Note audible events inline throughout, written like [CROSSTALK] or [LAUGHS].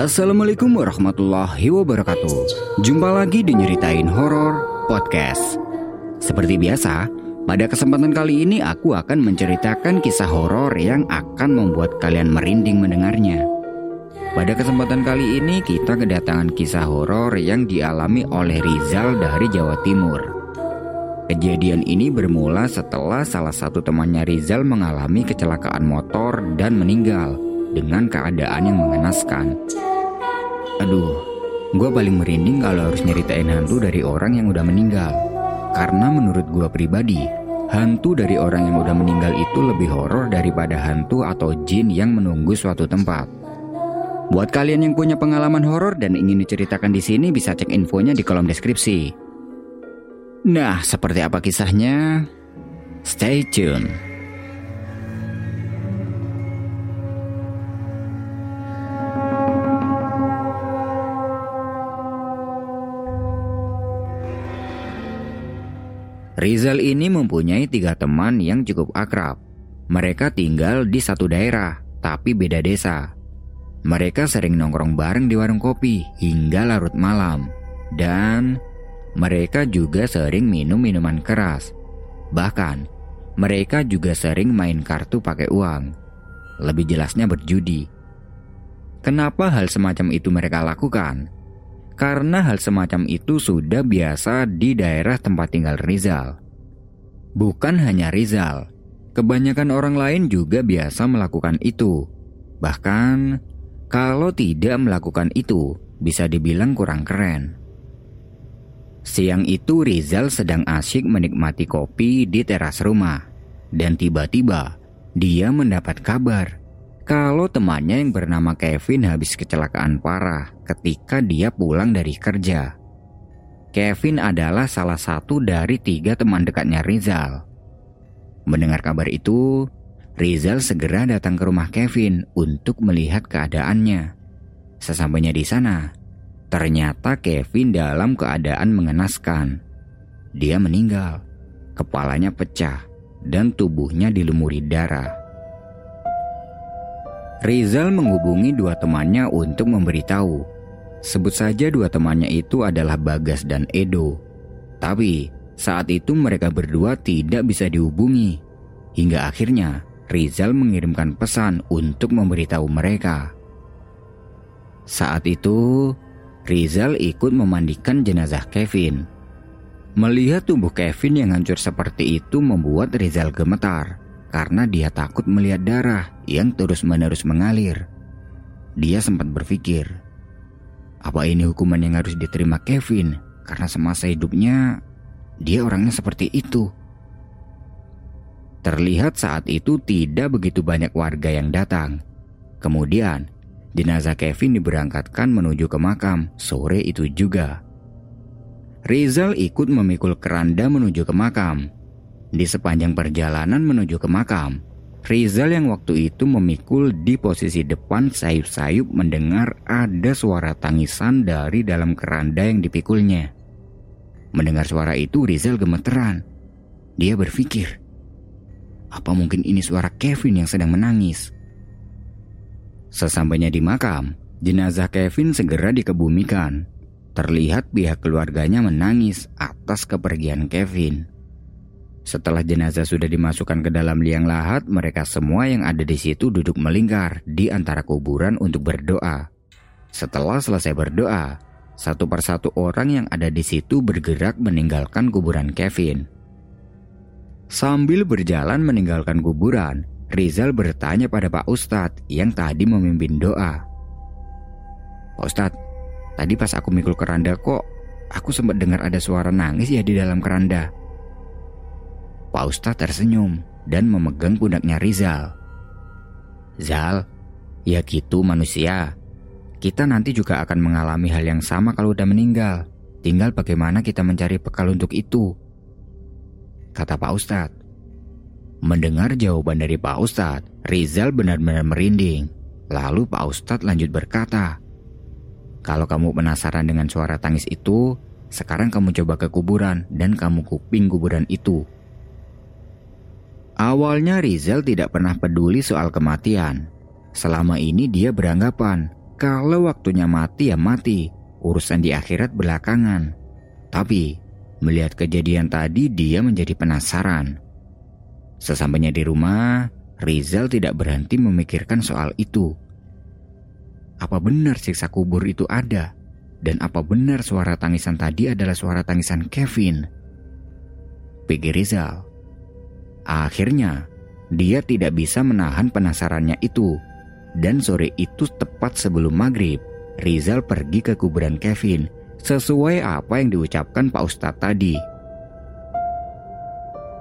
Assalamualaikum warahmatullahi wabarakatuh. Jumpa lagi di Nyeritain Horor Podcast. Seperti biasa, pada kesempatan kali ini aku akan menceritakan kisah horor yang akan membuat kalian merinding mendengarnya. Pada kesempatan kali ini kita kedatangan kisah horor yang dialami oleh Rizal dari Jawa Timur. Kejadian ini bermula setelah salah satu temannya Rizal mengalami kecelakaan motor dan meninggal dengan keadaan yang mengenaskan. Aduh, gue paling merinding kalau harus nyeritain hantu dari orang yang udah meninggal. Karena menurut gue pribadi, hantu dari orang yang udah meninggal itu lebih horor daripada hantu atau jin yang menunggu suatu tempat. Buat kalian yang punya pengalaman horor dan ingin diceritakan di sini bisa cek infonya di kolom deskripsi. Nah, seperti apa kisahnya? Stay tune. Rizal ini mempunyai tiga teman yang cukup akrab. Mereka tinggal di satu daerah, tapi beda desa. Mereka sering nongkrong bareng di warung kopi hingga larut malam. Dan mereka juga sering minum minuman keras. Bahkan, mereka juga sering main kartu pakai uang. Lebih jelasnya berjudi. Kenapa hal semacam itu mereka lakukan? Karena hal semacam itu sudah biasa di daerah tempat tinggal Rizal. Bukan hanya Rizal, kebanyakan orang lain juga biasa melakukan itu. Bahkan, kalau tidak melakukan itu, bisa dibilang kurang keren. Siang itu Rizal sedang asyik menikmati kopi di teras rumah. Dan tiba-tiba, dia mendapat kabar kalau temannya yang bernama Kevin habis kecelakaan parah ketika dia pulang dari kerja. Kevin adalah salah satu dari tiga teman dekatnya Rizal. Mendengar kabar itu, Rizal segera datang ke rumah Kevin untuk melihat keadaannya. Sesampainya di sana, ternyata Kevin dalam keadaan mengenaskan. Dia meninggal, kepalanya pecah, dan tubuhnya dilumuri darah. Rizal menghubungi dua temannya untuk memberitahu. Sebut saja dua temannya itu adalah Bagas dan Edo. Tapi saat itu mereka berdua tidak bisa dihubungi. Hingga akhirnya Rizal mengirimkan pesan untuk memberitahu mereka. Saat itu, Rizal ikut memandikan jenazah Kevin. Melihat tubuh Kevin yang hancur seperti itu membuat Rizal gemetar karena dia takut melihat darah yang terus-menerus mengalir. Dia sempat berpikir, apa ini hukuman yang harus diterima Kevin karena semasa hidupnya dia orangnya seperti itu. Terlihat saat itu tidak begitu banyak warga yang datang. Kemudian, jenazah Kevin diberangkatkan menuju ke makam sore itu juga. Rizal ikut memikul keranda menuju ke makam di sepanjang perjalanan menuju ke makam, Rizal yang waktu itu memikul di posisi depan sayup-sayup mendengar ada suara tangisan dari dalam keranda yang dipikulnya. Mendengar suara itu Rizal gemeteran. Dia berpikir, apa mungkin ini suara Kevin yang sedang menangis? Sesampainya di makam, jenazah Kevin segera dikebumikan. Terlihat pihak keluarganya menangis atas kepergian Kevin. Setelah jenazah sudah dimasukkan ke dalam liang lahat, mereka semua yang ada di situ duduk melingkar di antara kuburan untuk berdoa. Setelah selesai berdoa, satu persatu orang yang ada di situ bergerak meninggalkan kuburan Kevin. Sambil berjalan meninggalkan kuburan, Rizal bertanya pada Pak Ustadz yang tadi memimpin doa. Pak Ustadz, tadi pas aku mikul keranda kok aku sempat dengar ada suara nangis ya di dalam keranda. Pak Ustadz tersenyum dan memegang pundaknya Rizal. Zal, ya gitu manusia. Kita nanti juga akan mengalami hal yang sama kalau udah meninggal. Tinggal bagaimana kita mencari bekal untuk itu. Kata Pak Ustadz. Mendengar jawaban dari Pak Ustadz, Rizal benar-benar merinding. Lalu Pak Ustadz lanjut berkata, Kalau kamu penasaran dengan suara tangis itu, sekarang kamu coba ke kuburan dan kamu kuping kuburan itu. Awalnya Rizal tidak pernah peduli soal kematian. Selama ini dia beranggapan kalau waktunya mati ya mati, urusan di akhirat belakangan. Tapi melihat kejadian tadi dia menjadi penasaran. Sesampainya di rumah, Rizal tidak berhenti memikirkan soal itu. Apa benar siksa kubur itu ada? Dan apa benar suara tangisan tadi adalah suara tangisan Kevin? Pikir Rizal. Akhirnya, dia tidak bisa menahan penasarannya itu dan sore itu tepat sebelum maghrib, Rizal pergi ke kuburan Kevin sesuai apa yang diucapkan Pak Ustadz tadi.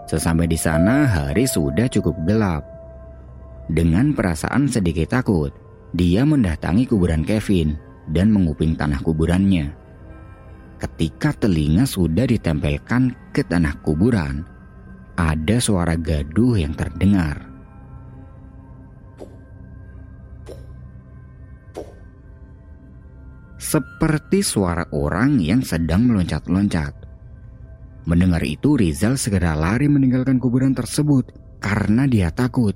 Sesampai di sana hari sudah cukup gelap. Dengan perasaan sedikit takut, dia mendatangi kuburan Kevin dan menguping tanah kuburannya. Ketika telinga sudah ditempelkan ke tanah kuburan, ada suara gaduh yang terdengar. seperti suara orang yang sedang meloncat-loncat. Mendengar itu Rizal segera lari meninggalkan kuburan tersebut karena dia takut.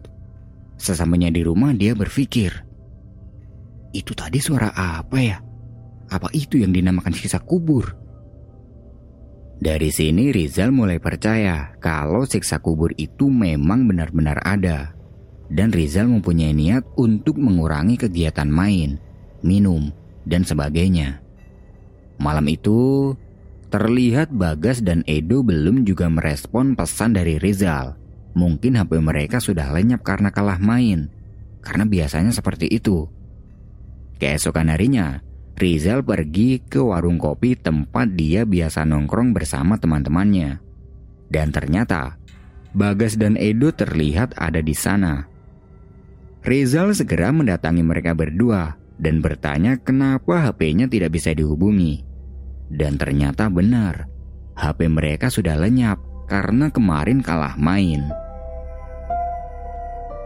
Sesampainya di rumah dia berpikir, itu tadi suara apa ya? Apa itu yang dinamakan sisa kubur? Dari sini Rizal mulai percaya kalau siksa kubur itu memang benar-benar ada. Dan Rizal mempunyai niat untuk mengurangi kegiatan main, minum, dan sebagainya. Malam itu, terlihat Bagas dan Edo belum juga merespon pesan dari Rizal. Mungkin HP mereka sudah lenyap karena kalah main, karena biasanya seperti itu. Keesokan harinya, Rizal pergi ke warung kopi tempat dia biasa nongkrong bersama teman-temannya. Dan ternyata, Bagas dan Edo terlihat ada di sana. Rizal segera mendatangi mereka berdua dan bertanya kenapa HP-nya tidak bisa dihubungi. Dan ternyata benar, HP mereka sudah lenyap karena kemarin kalah main.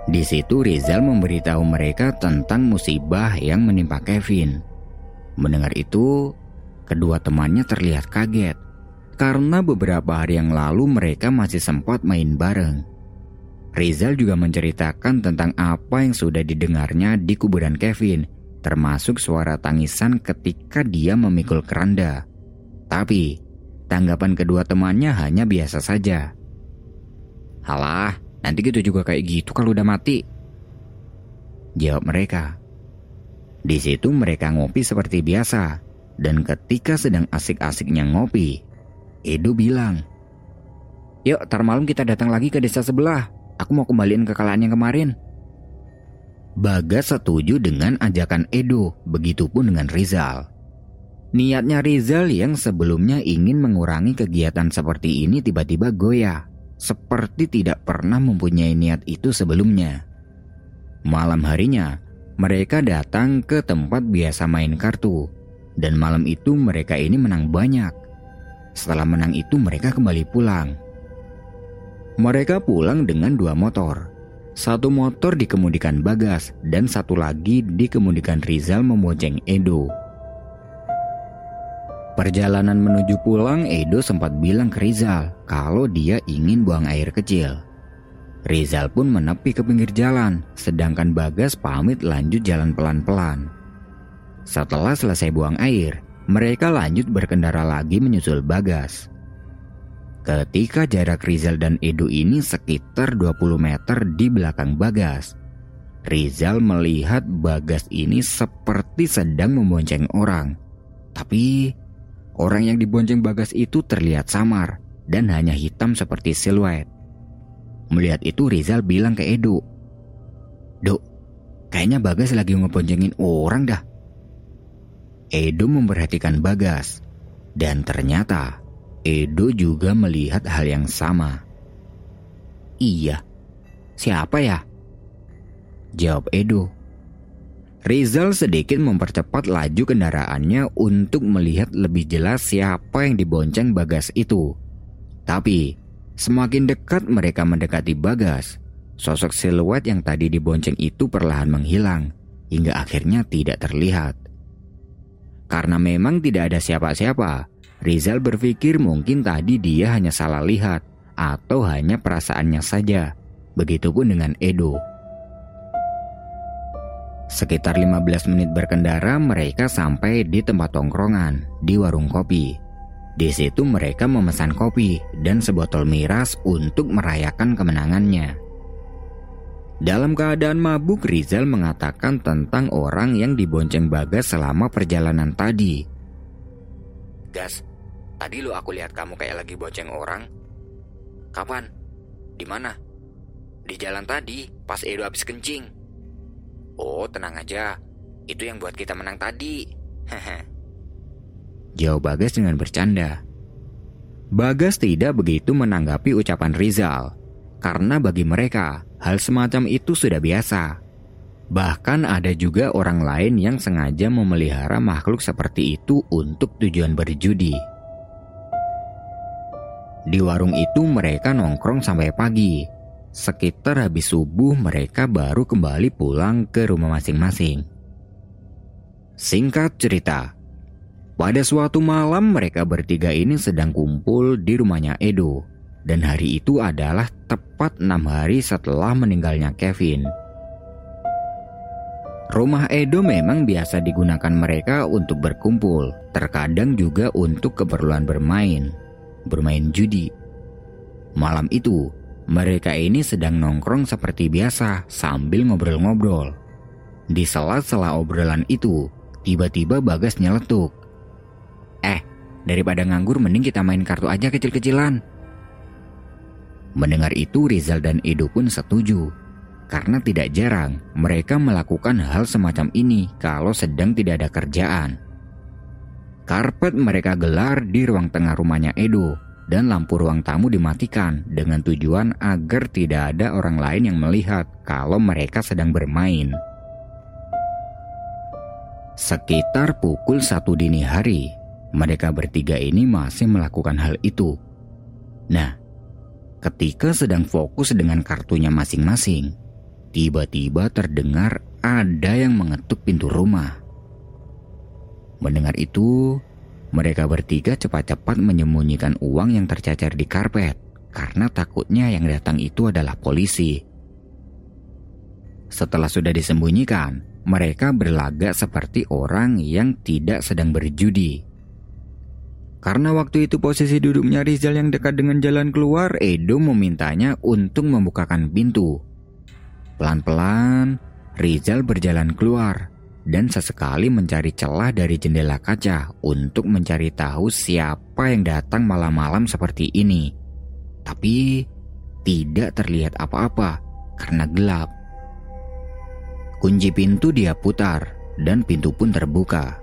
Di situ Rizal memberitahu mereka tentang musibah yang menimpa Kevin. Mendengar itu, kedua temannya terlihat kaget karena beberapa hari yang lalu mereka masih sempat main bareng. Rizal juga menceritakan tentang apa yang sudah didengarnya di kuburan Kevin termasuk suara tangisan ketika dia memikul keranda. Tapi, tanggapan kedua temannya hanya biasa saja. Halah, nanti gitu juga kayak gitu kalau udah mati. Jawab mereka. Di situ mereka ngopi seperti biasa, dan ketika sedang asik-asiknya ngopi, Edo bilang, Yuk, tar malam kita datang lagi ke desa sebelah. Aku mau kembaliin kekalahan yang kemarin. Bagas setuju dengan ajakan Edo, begitupun dengan Rizal. Niatnya Rizal yang sebelumnya ingin mengurangi kegiatan seperti ini tiba-tiba goyah, seperti tidak pernah mempunyai niat itu sebelumnya. Malam harinya, mereka datang ke tempat biasa main kartu, dan malam itu mereka ini menang banyak. Setelah menang itu mereka kembali pulang. Mereka pulang dengan dua motor, satu motor dikemudikan Bagas dan satu lagi dikemudikan Rizal membonceng Edo. Perjalanan menuju pulang, Edo sempat bilang ke Rizal kalau dia ingin buang air kecil. Rizal pun menepi ke pinggir jalan, sedangkan Bagas pamit lanjut jalan pelan-pelan. Setelah selesai buang air, mereka lanjut berkendara lagi menyusul Bagas. Ketika jarak Rizal dan Edo ini sekitar 20 meter di belakang Bagas. Rizal melihat Bagas ini seperti sedang membonceng orang. Tapi orang yang dibonceng Bagas itu terlihat samar dan hanya hitam seperti siluet. Melihat itu Rizal bilang ke Edo. Dok, kayaknya Bagas lagi ngeboncengin orang dah. Edo memperhatikan Bagas. Dan ternyata Edo juga melihat hal yang sama. Iya, siapa ya? Jawab Edo. Rizal sedikit mempercepat laju kendaraannya untuk melihat lebih jelas siapa yang dibonceng Bagas itu. Tapi, semakin dekat mereka mendekati Bagas, sosok siluet yang tadi dibonceng itu perlahan menghilang hingga akhirnya tidak terlihat. Karena memang tidak ada siapa-siapa, Rizal berpikir mungkin tadi dia hanya salah lihat atau hanya perasaannya saja. Begitupun dengan Edo. Sekitar 15 menit berkendara mereka sampai di tempat tongkrongan di warung kopi. Di situ mereka memesan kopi dan sebotol miras untuk merayakan kemenangannya. Dalam keadaan mabuk, Rizal mengatakan tentang orang yang dibonceng Bagas selama perjalanan tadi. Gas, tadi lo aku lihat kamu kayak lagi bonceng orang. Kapan? Di mana? Di jalan tadi, pas Edo habis kencing. Oh, tenang aja. Itu yang buat kita menang tadi. [LAUGHS] Jawab Bagas dengan bercanda. Bagas tidak begitu menanggapi ucapan Rizal. Karena bagi mereka, hal semacam itu sudah biasa. Bahkan ada juga orang lain yang sengaja memelihara makhluk seperti itu untuk tujuan berjudi. Di warung itu mereka nongkrong sampai pagi, Sekitar habis subuh mereka baru kembali pulang ke rumah masing-masing. Singkat cerita, pada suatu malam mereka bertiga ini sedang kumpul di rumahnya Edo. Dan hari itu adalah tepat enam hari setelah meninggalnya Kevin. Rumah Edo memang biasa digunakan mereka untuk berkumpul, terkadang juga untuk keperluan bermain, bermain judi. Malam itu, mereka ini sedang nongkrong seperti biasa sambil ngobrol-ngobrol. Di sela-sela obrolan itu, tiba-tiba Bagas nyeletuk. Eh, daripada nganggur mending kita main kartu aja kecil-kecilan. Mendengar itu Rizal dan Edo pun setuju. Karena tidak jarang mereka melakukan hal semacam ini kalau sedang tidak ada kerjaan. Karpet mereka gelar di ruang tengah rumahnya Edo dan lampu ruang tamu dimatikan dengan tujuan agar tidak ada orang lain yang melihat kalau mereka sedang bermain. Sekitar pukul satu dini hari, mereka bertiga ini masih melakukan hal itu. Nah, ketika sedang fokus dengan kartunya masing-masing, tiba-tiba terdengar ada yang mengetuk pintu rumah. Mendengar itu, mereka bertiga cepat-cepat menyembunyikan uang yang tercacar di karpet karena takutnya yang datang itu adalah polisi. Setelah sudah disembunyikan, mereka berlagak seperti orang yang tidak sedang berjudi. Karena waktu itu posisi duduknya Rizal yang dekat dengan jalan keluar, Edo memintanya untuk membukakan pintu. Pelan-pelan, Rizal berjalan keluar dan sesekali mencari celah dari jendela kaca untuk mencari tahu siapa yang datang malam-malam seperti ini. Tapi tidak terlihat apa-apa karena gelap. Kunci pintu dia putar dan pintu pun terbuka.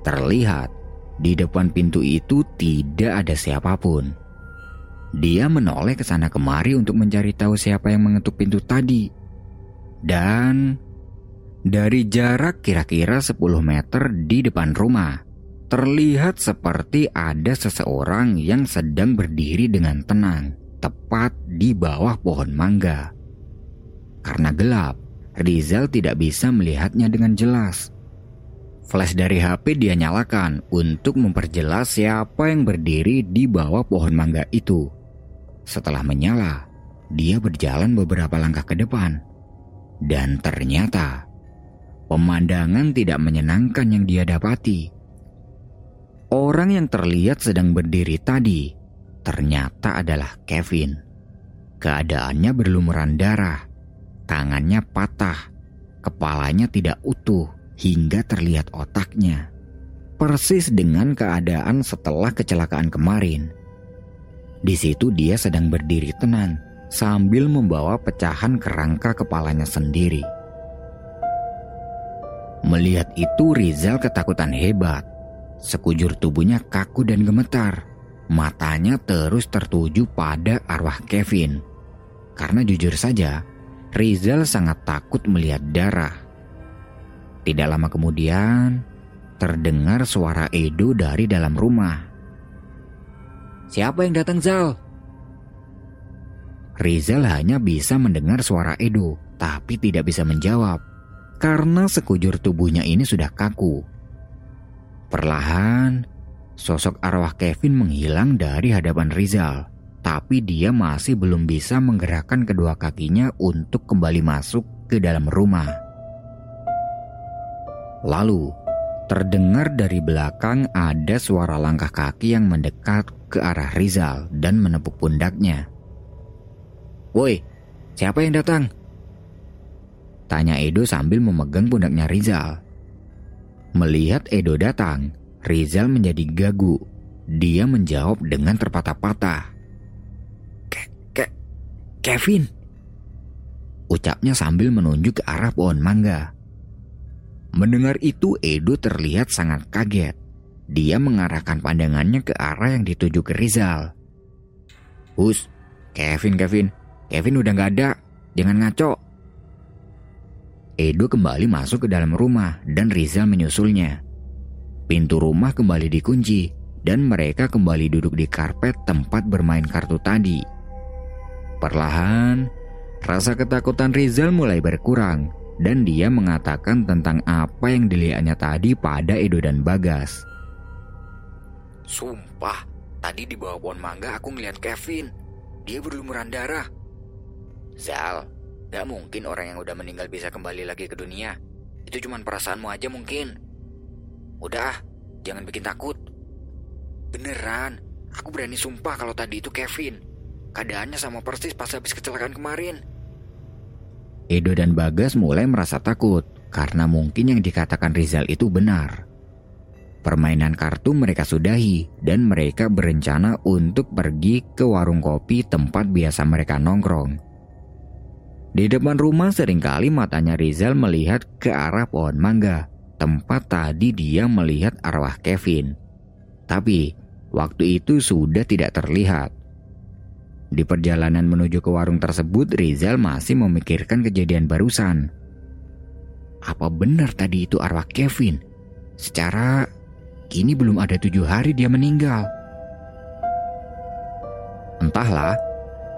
Terlihat di depan pintu itu tidak ada siapa pun. Dia menoleh ke sana kemari untuk mencari tahu siapa yang mengetuk pintu tadi. Dan dari jarak kira-kira 10 meter di depan rumah, terlihat seperti ada seseorang yang sedang berdiri dengan tenang, tepat di bawah pohon mangga. Karena gelap, Rizal tidak bisa melihatnya dengan jelas. Flash dari HP dia nyalakan untuk memperjelas siapa yang berdiri di bawah pohon mangga itu. Setelah menyala, dia berjalan beberapa langkah ke depan. Dan ternyata Pemandangan tidak menyenangkan yang dia dapati. Orang yang terlihat sedang berdiri tadi ternyata adalah Kevin. Keadaannya berlumuran darah, tangannya patah, kepalanya tidak utuh hingga terlihat otaknya. Persis dengan keadaan setelah kecelakaan kemarin. Di situ dia sedang berdiri tenang sambil membawa pecahan kerangka kepalanya sendiri. Melihat itu Rizal ketakutan hebat. Sekujur tubuhnya kaku dan gemetar. Matanya terus tertuju pada arwah Kevin. Karena jujur saja, Rizal sangat takut melihat darah. Tidak lama kemudian, terdengar suara Edo dari dalam rumah. Siapa yang datang Zal? Rizal hanya bisa mendengar suara Edo, tapi tidak bisa menjawab karena sekujur tubuhnya ini sudah kaku. Perlahan, sosok arwah Kevin menghilang dari hadapan Rizal, tapi dia masih belum bisa menggerakkan kedua kakinya untuk kembali masuk ke dalam rumah. Lalu, terdengar dari belakang ada suara langkah kaki yang mendekat ke arah Rizal dan menepuk pundaknya. Woi, siapa yang datang? Tanya Edo sambil memegang pundaknya Rizal. Melihat Edo datang, Rizal menjadi gagu. Dia menjawab dengan terpatah-patah. Ke, ke, Kevin. Ucapnya sambil menunjuk ke arah pohon mangga. Mendengar itu Edo terlihat sangat kaget. Dia mengarahkan pandangannya ke arah yang dituju ke Rizal. Hus, Kevin, Kevin, Kevin udah gak ada, jangan ngaco. Edo kembali masuk ke dalam rumah dan Rizal menyusulnya. Pintu rumah kembali dikunci dan mereka kembali duduk di karpet tempat bermain kartu tadi. Perlahan, rasa ketakutan Rizal mulai berkurang dan dia mengatakan tentang apa yang dilihatnya tadi pada Edo dan Bagas. Sumpah, tadi di bawah pohon mangga aku ngeliat Kevin. Dia berlumuran darah. Zal, gak mungkin orang yang udah meninggal bisa kembali lagi ke dunia. Itu cuma perasaanmu aja mungkin. Udah, jangan bikin takut. Beneran, aku berani sumpah kalau tadi itu Kevin. Keadaannya sama persis pas habis kecelakaan kemarin. Edo dan Bagas mulai merasa takut karena mungkin yang dikatakan Rizal itu benar. Permainan kartu mereka sudahi dan mereka berencana untuk pergi ke warung kopi tempat biasa mereka nongkrong. Di depan rumah sering kali matanya Rizal melihat ke arah pohon mangga, tempat tadi dia melihat arwah Kevin. Tapi waktu itu sudah tidak terlihat. Di perjalanan menuju ke warung tersebut, Rizal masih memikirkan kejadian barusan. Apa benar tadi itu arwah Kevin? Secara kini belum ada tujuh hari dia meninggal. Entahlah,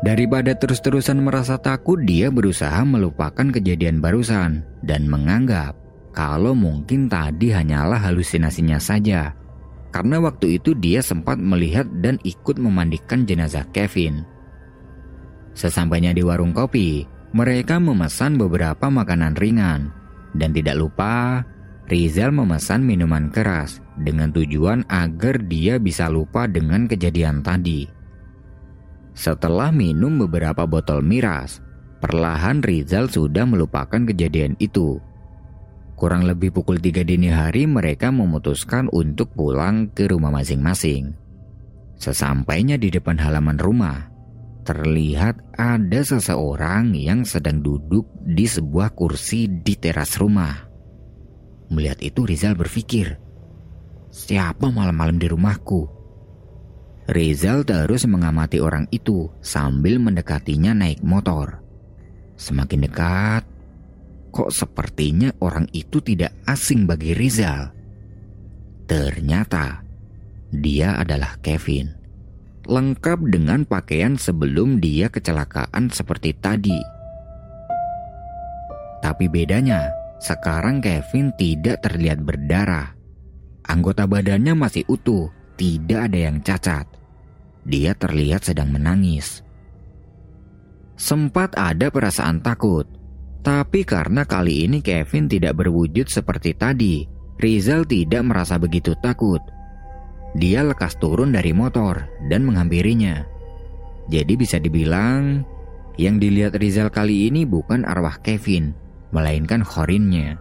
daripada terus-terusan merasa takut, dia berusaha melupakan kejadian barusan dan menganggap kalau mungkin tadi hanyalah halusinasinya saja. Karena waktu itu dia sempat melihat dan ikut memandikan jenazah Kevin. Sesampainya di warung kopi, mereka memesan beberapa makanan ringan. Dan tidak lupa, Rizal memesan minuman keras dengan tujuan agar dia bisa lupa dengan kejadian tadi. Setelah minum beberapa botol miras, perlahan Rizal sudah melupakan kejadian itu. Kurang lebih pukul 3 dini hari mereka memutuskan untuk pulang ke rumah masing-masing. Sesampainya di depan halaman rumah, terlihat ada seseorang yang sedang duduk di sebuah kursi di teras rumah. Melihat itu Rizal berpikir, siapa malam-malam di rumahku? Rizal terus mengamati orang itu sambil mendekatinya naik motor. Semakin dekat, kok sepertinya orang itu tidak asing bagi Rizal. Ternyata dia adalah Kevin lengkap dengan pakaian sebelum dia kecelakaan seperti tadi. Tapi bedanya, sekarang Kevin tidak terlihat berdarah. Anggota badannya masih utuh, tidak ada yang cacat. Dia terlihat sedang menangis. Sempat ada perasaan takut, tapi karena kali ini Kevin tidak berwujud seperti tadi, Rizal tidak merasa begitu takut dia lekas turun dari motor dan menghampirinya. Jadi bisa dibilang yang dilihat Rizal kali ini bukan arwah Kevin, melainkan Khorinnya.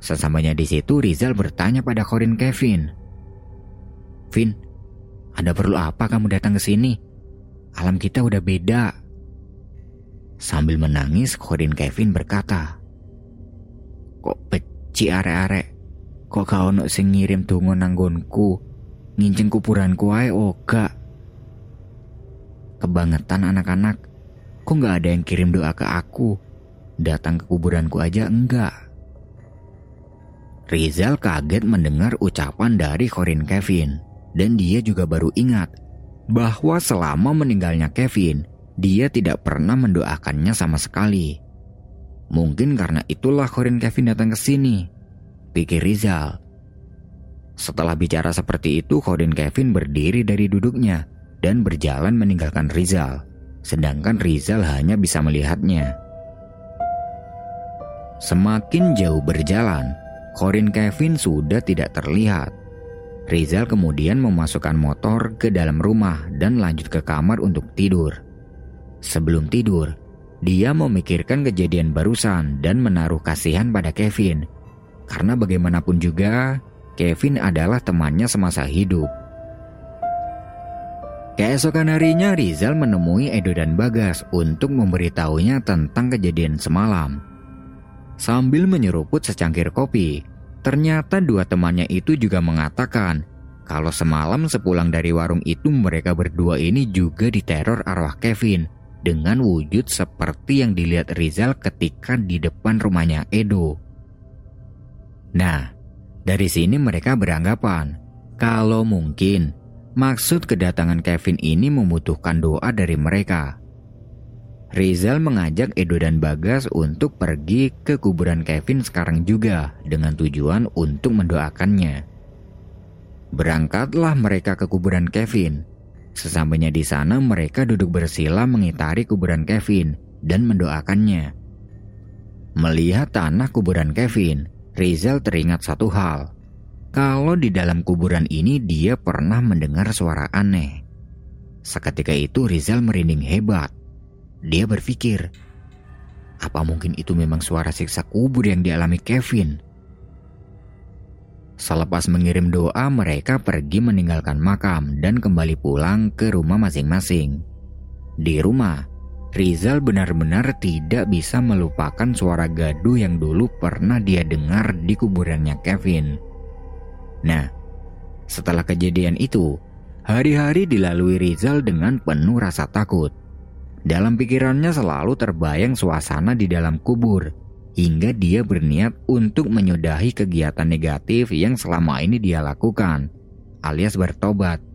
Sesamanya di situ Rizal bertanya pada Khorin Kevin. Vin, ada perlu apa kamu datang ke sini? Alam kita udah beda. Sambil menangis, Khorin Kevin berkata, Kok peci are-are? Kok kau nak sing ngirim tungo nanggonku? Nginceng kuburanku ae oga. Kebangetan anak-anak, kok nggak ada yang kirim doa ke aku? Datang ke kuburanku aja enggak. Rizal kaget mendengar ucapan dari Corin Kevin dan dia juga baru ingat bahwa selama meninggalnya Kevin, dia tidak pernah mendoakannya sama sekali. Mungkin karena itulah Corin Kevin datang ke sini, pikir Rizal. Setelah bicara seperti itu, Khodin Kevin berdiri dari duduknya dan berjalan meninggalkan Rizal. Sedangkan Rizal hanya bisa melihatnya. Semakin jauh berjalan, Corin Kevin sudah tidak terlihat. Rizal kemudian memasukkan motor ke dalam rumah dan lanjut ke kamar untuk tidur. Sebelum tidur, dia memikirkan kejadian barusan dan menaruh kasihan pada Kevin. Karena bagaimanapun juga, Kevin adalah temannya semasa hidup. Keesokan harinya Rizal menemui Edo dan Bagas untuk memberitahunya tentang kejadian semalam. Sambil menyeruput secangkir kopi, Ternyata dua temannya itu juga mengatakan kalau semalam sepulang dari warung itu mereka berdua ini juga diteror arwah Kevin dengan wujud seperti yang dilihat Rizal ketika di depan rumahnya Edo. Nah, dari sini mereka beranggapan kalau mungkin maksud kedatangan Kevin ini membutuhkan doa dari mereka. Rizal mengajak Edo dan Bagas untuk pergi ke kuburan Kevin sekarang juga dengan tujuan untuk mendoakannya. Berangkatlah mereka ke kuburan Kevin. Sesampainya di sana mereka duduk bersila mengitari kuburan Kevin dan mendoakannya. Melihat tanah kuburan Kevin, Rizal teringat satu hal. Kalau di dalam kuburan ini dia pernah mendengar suara aneh. Seketika itu Rizal merinding hebat. Dia berpikir, apa mungkin itu memang suara siksa kubur yang dialami Kevin? Selepas mengirim doa, mereka pergi meninggalkan makam dan kembali pulang ke rumah masing-masing. Di rumah, Rizal benar-benar tidak bisa melupakan suara gaduh yang dulu pernah dia dengar di kuburannya Kevin. Nah, setelah kejadian itu, hari-hari dilalui Rizal dengan penuh rasa takut. Dalam pikirannya selalu terbayang suasana di dalam kubur, hingga dia berniat untuk menyudahi kegiatan negatif yang selama ini dia lakukan, alias bertobat.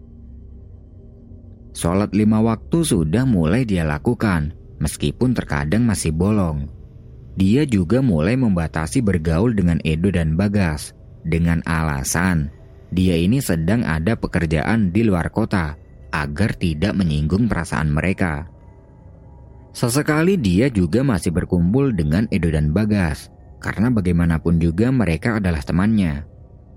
Sholat lima waktu sudah mulai dia lakukan, meskipun terkadang masih bolong. Dia juga mulai membatasi bergaul dengan Edo dan Bagas, dengan alasan dia ini sedang ada pekerjaan di luar kota, agar tidak menyinggung perasaan mereka. Sesekali dia juga masih berkumpul dengan Edo dan Bagas, karena bagaimanapun juga mereka adalah temannya.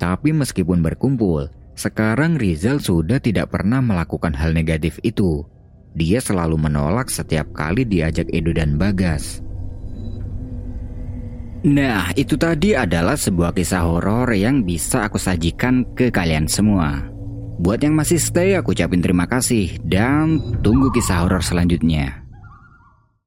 Tapi meskipun berkumpul, sekarang Rizal sudah tidak pernah melakukan hal negatif itu. Dia selalu menolak setiap kali diajak Edo dan Bagas. Nah, itu tadi adalah sebuah kisah horor yang bisa aku sajikan ke kalian semua. Buat yang masih stay, aku ucapin terima kasih dan tunggu kisah horor selanjutnya.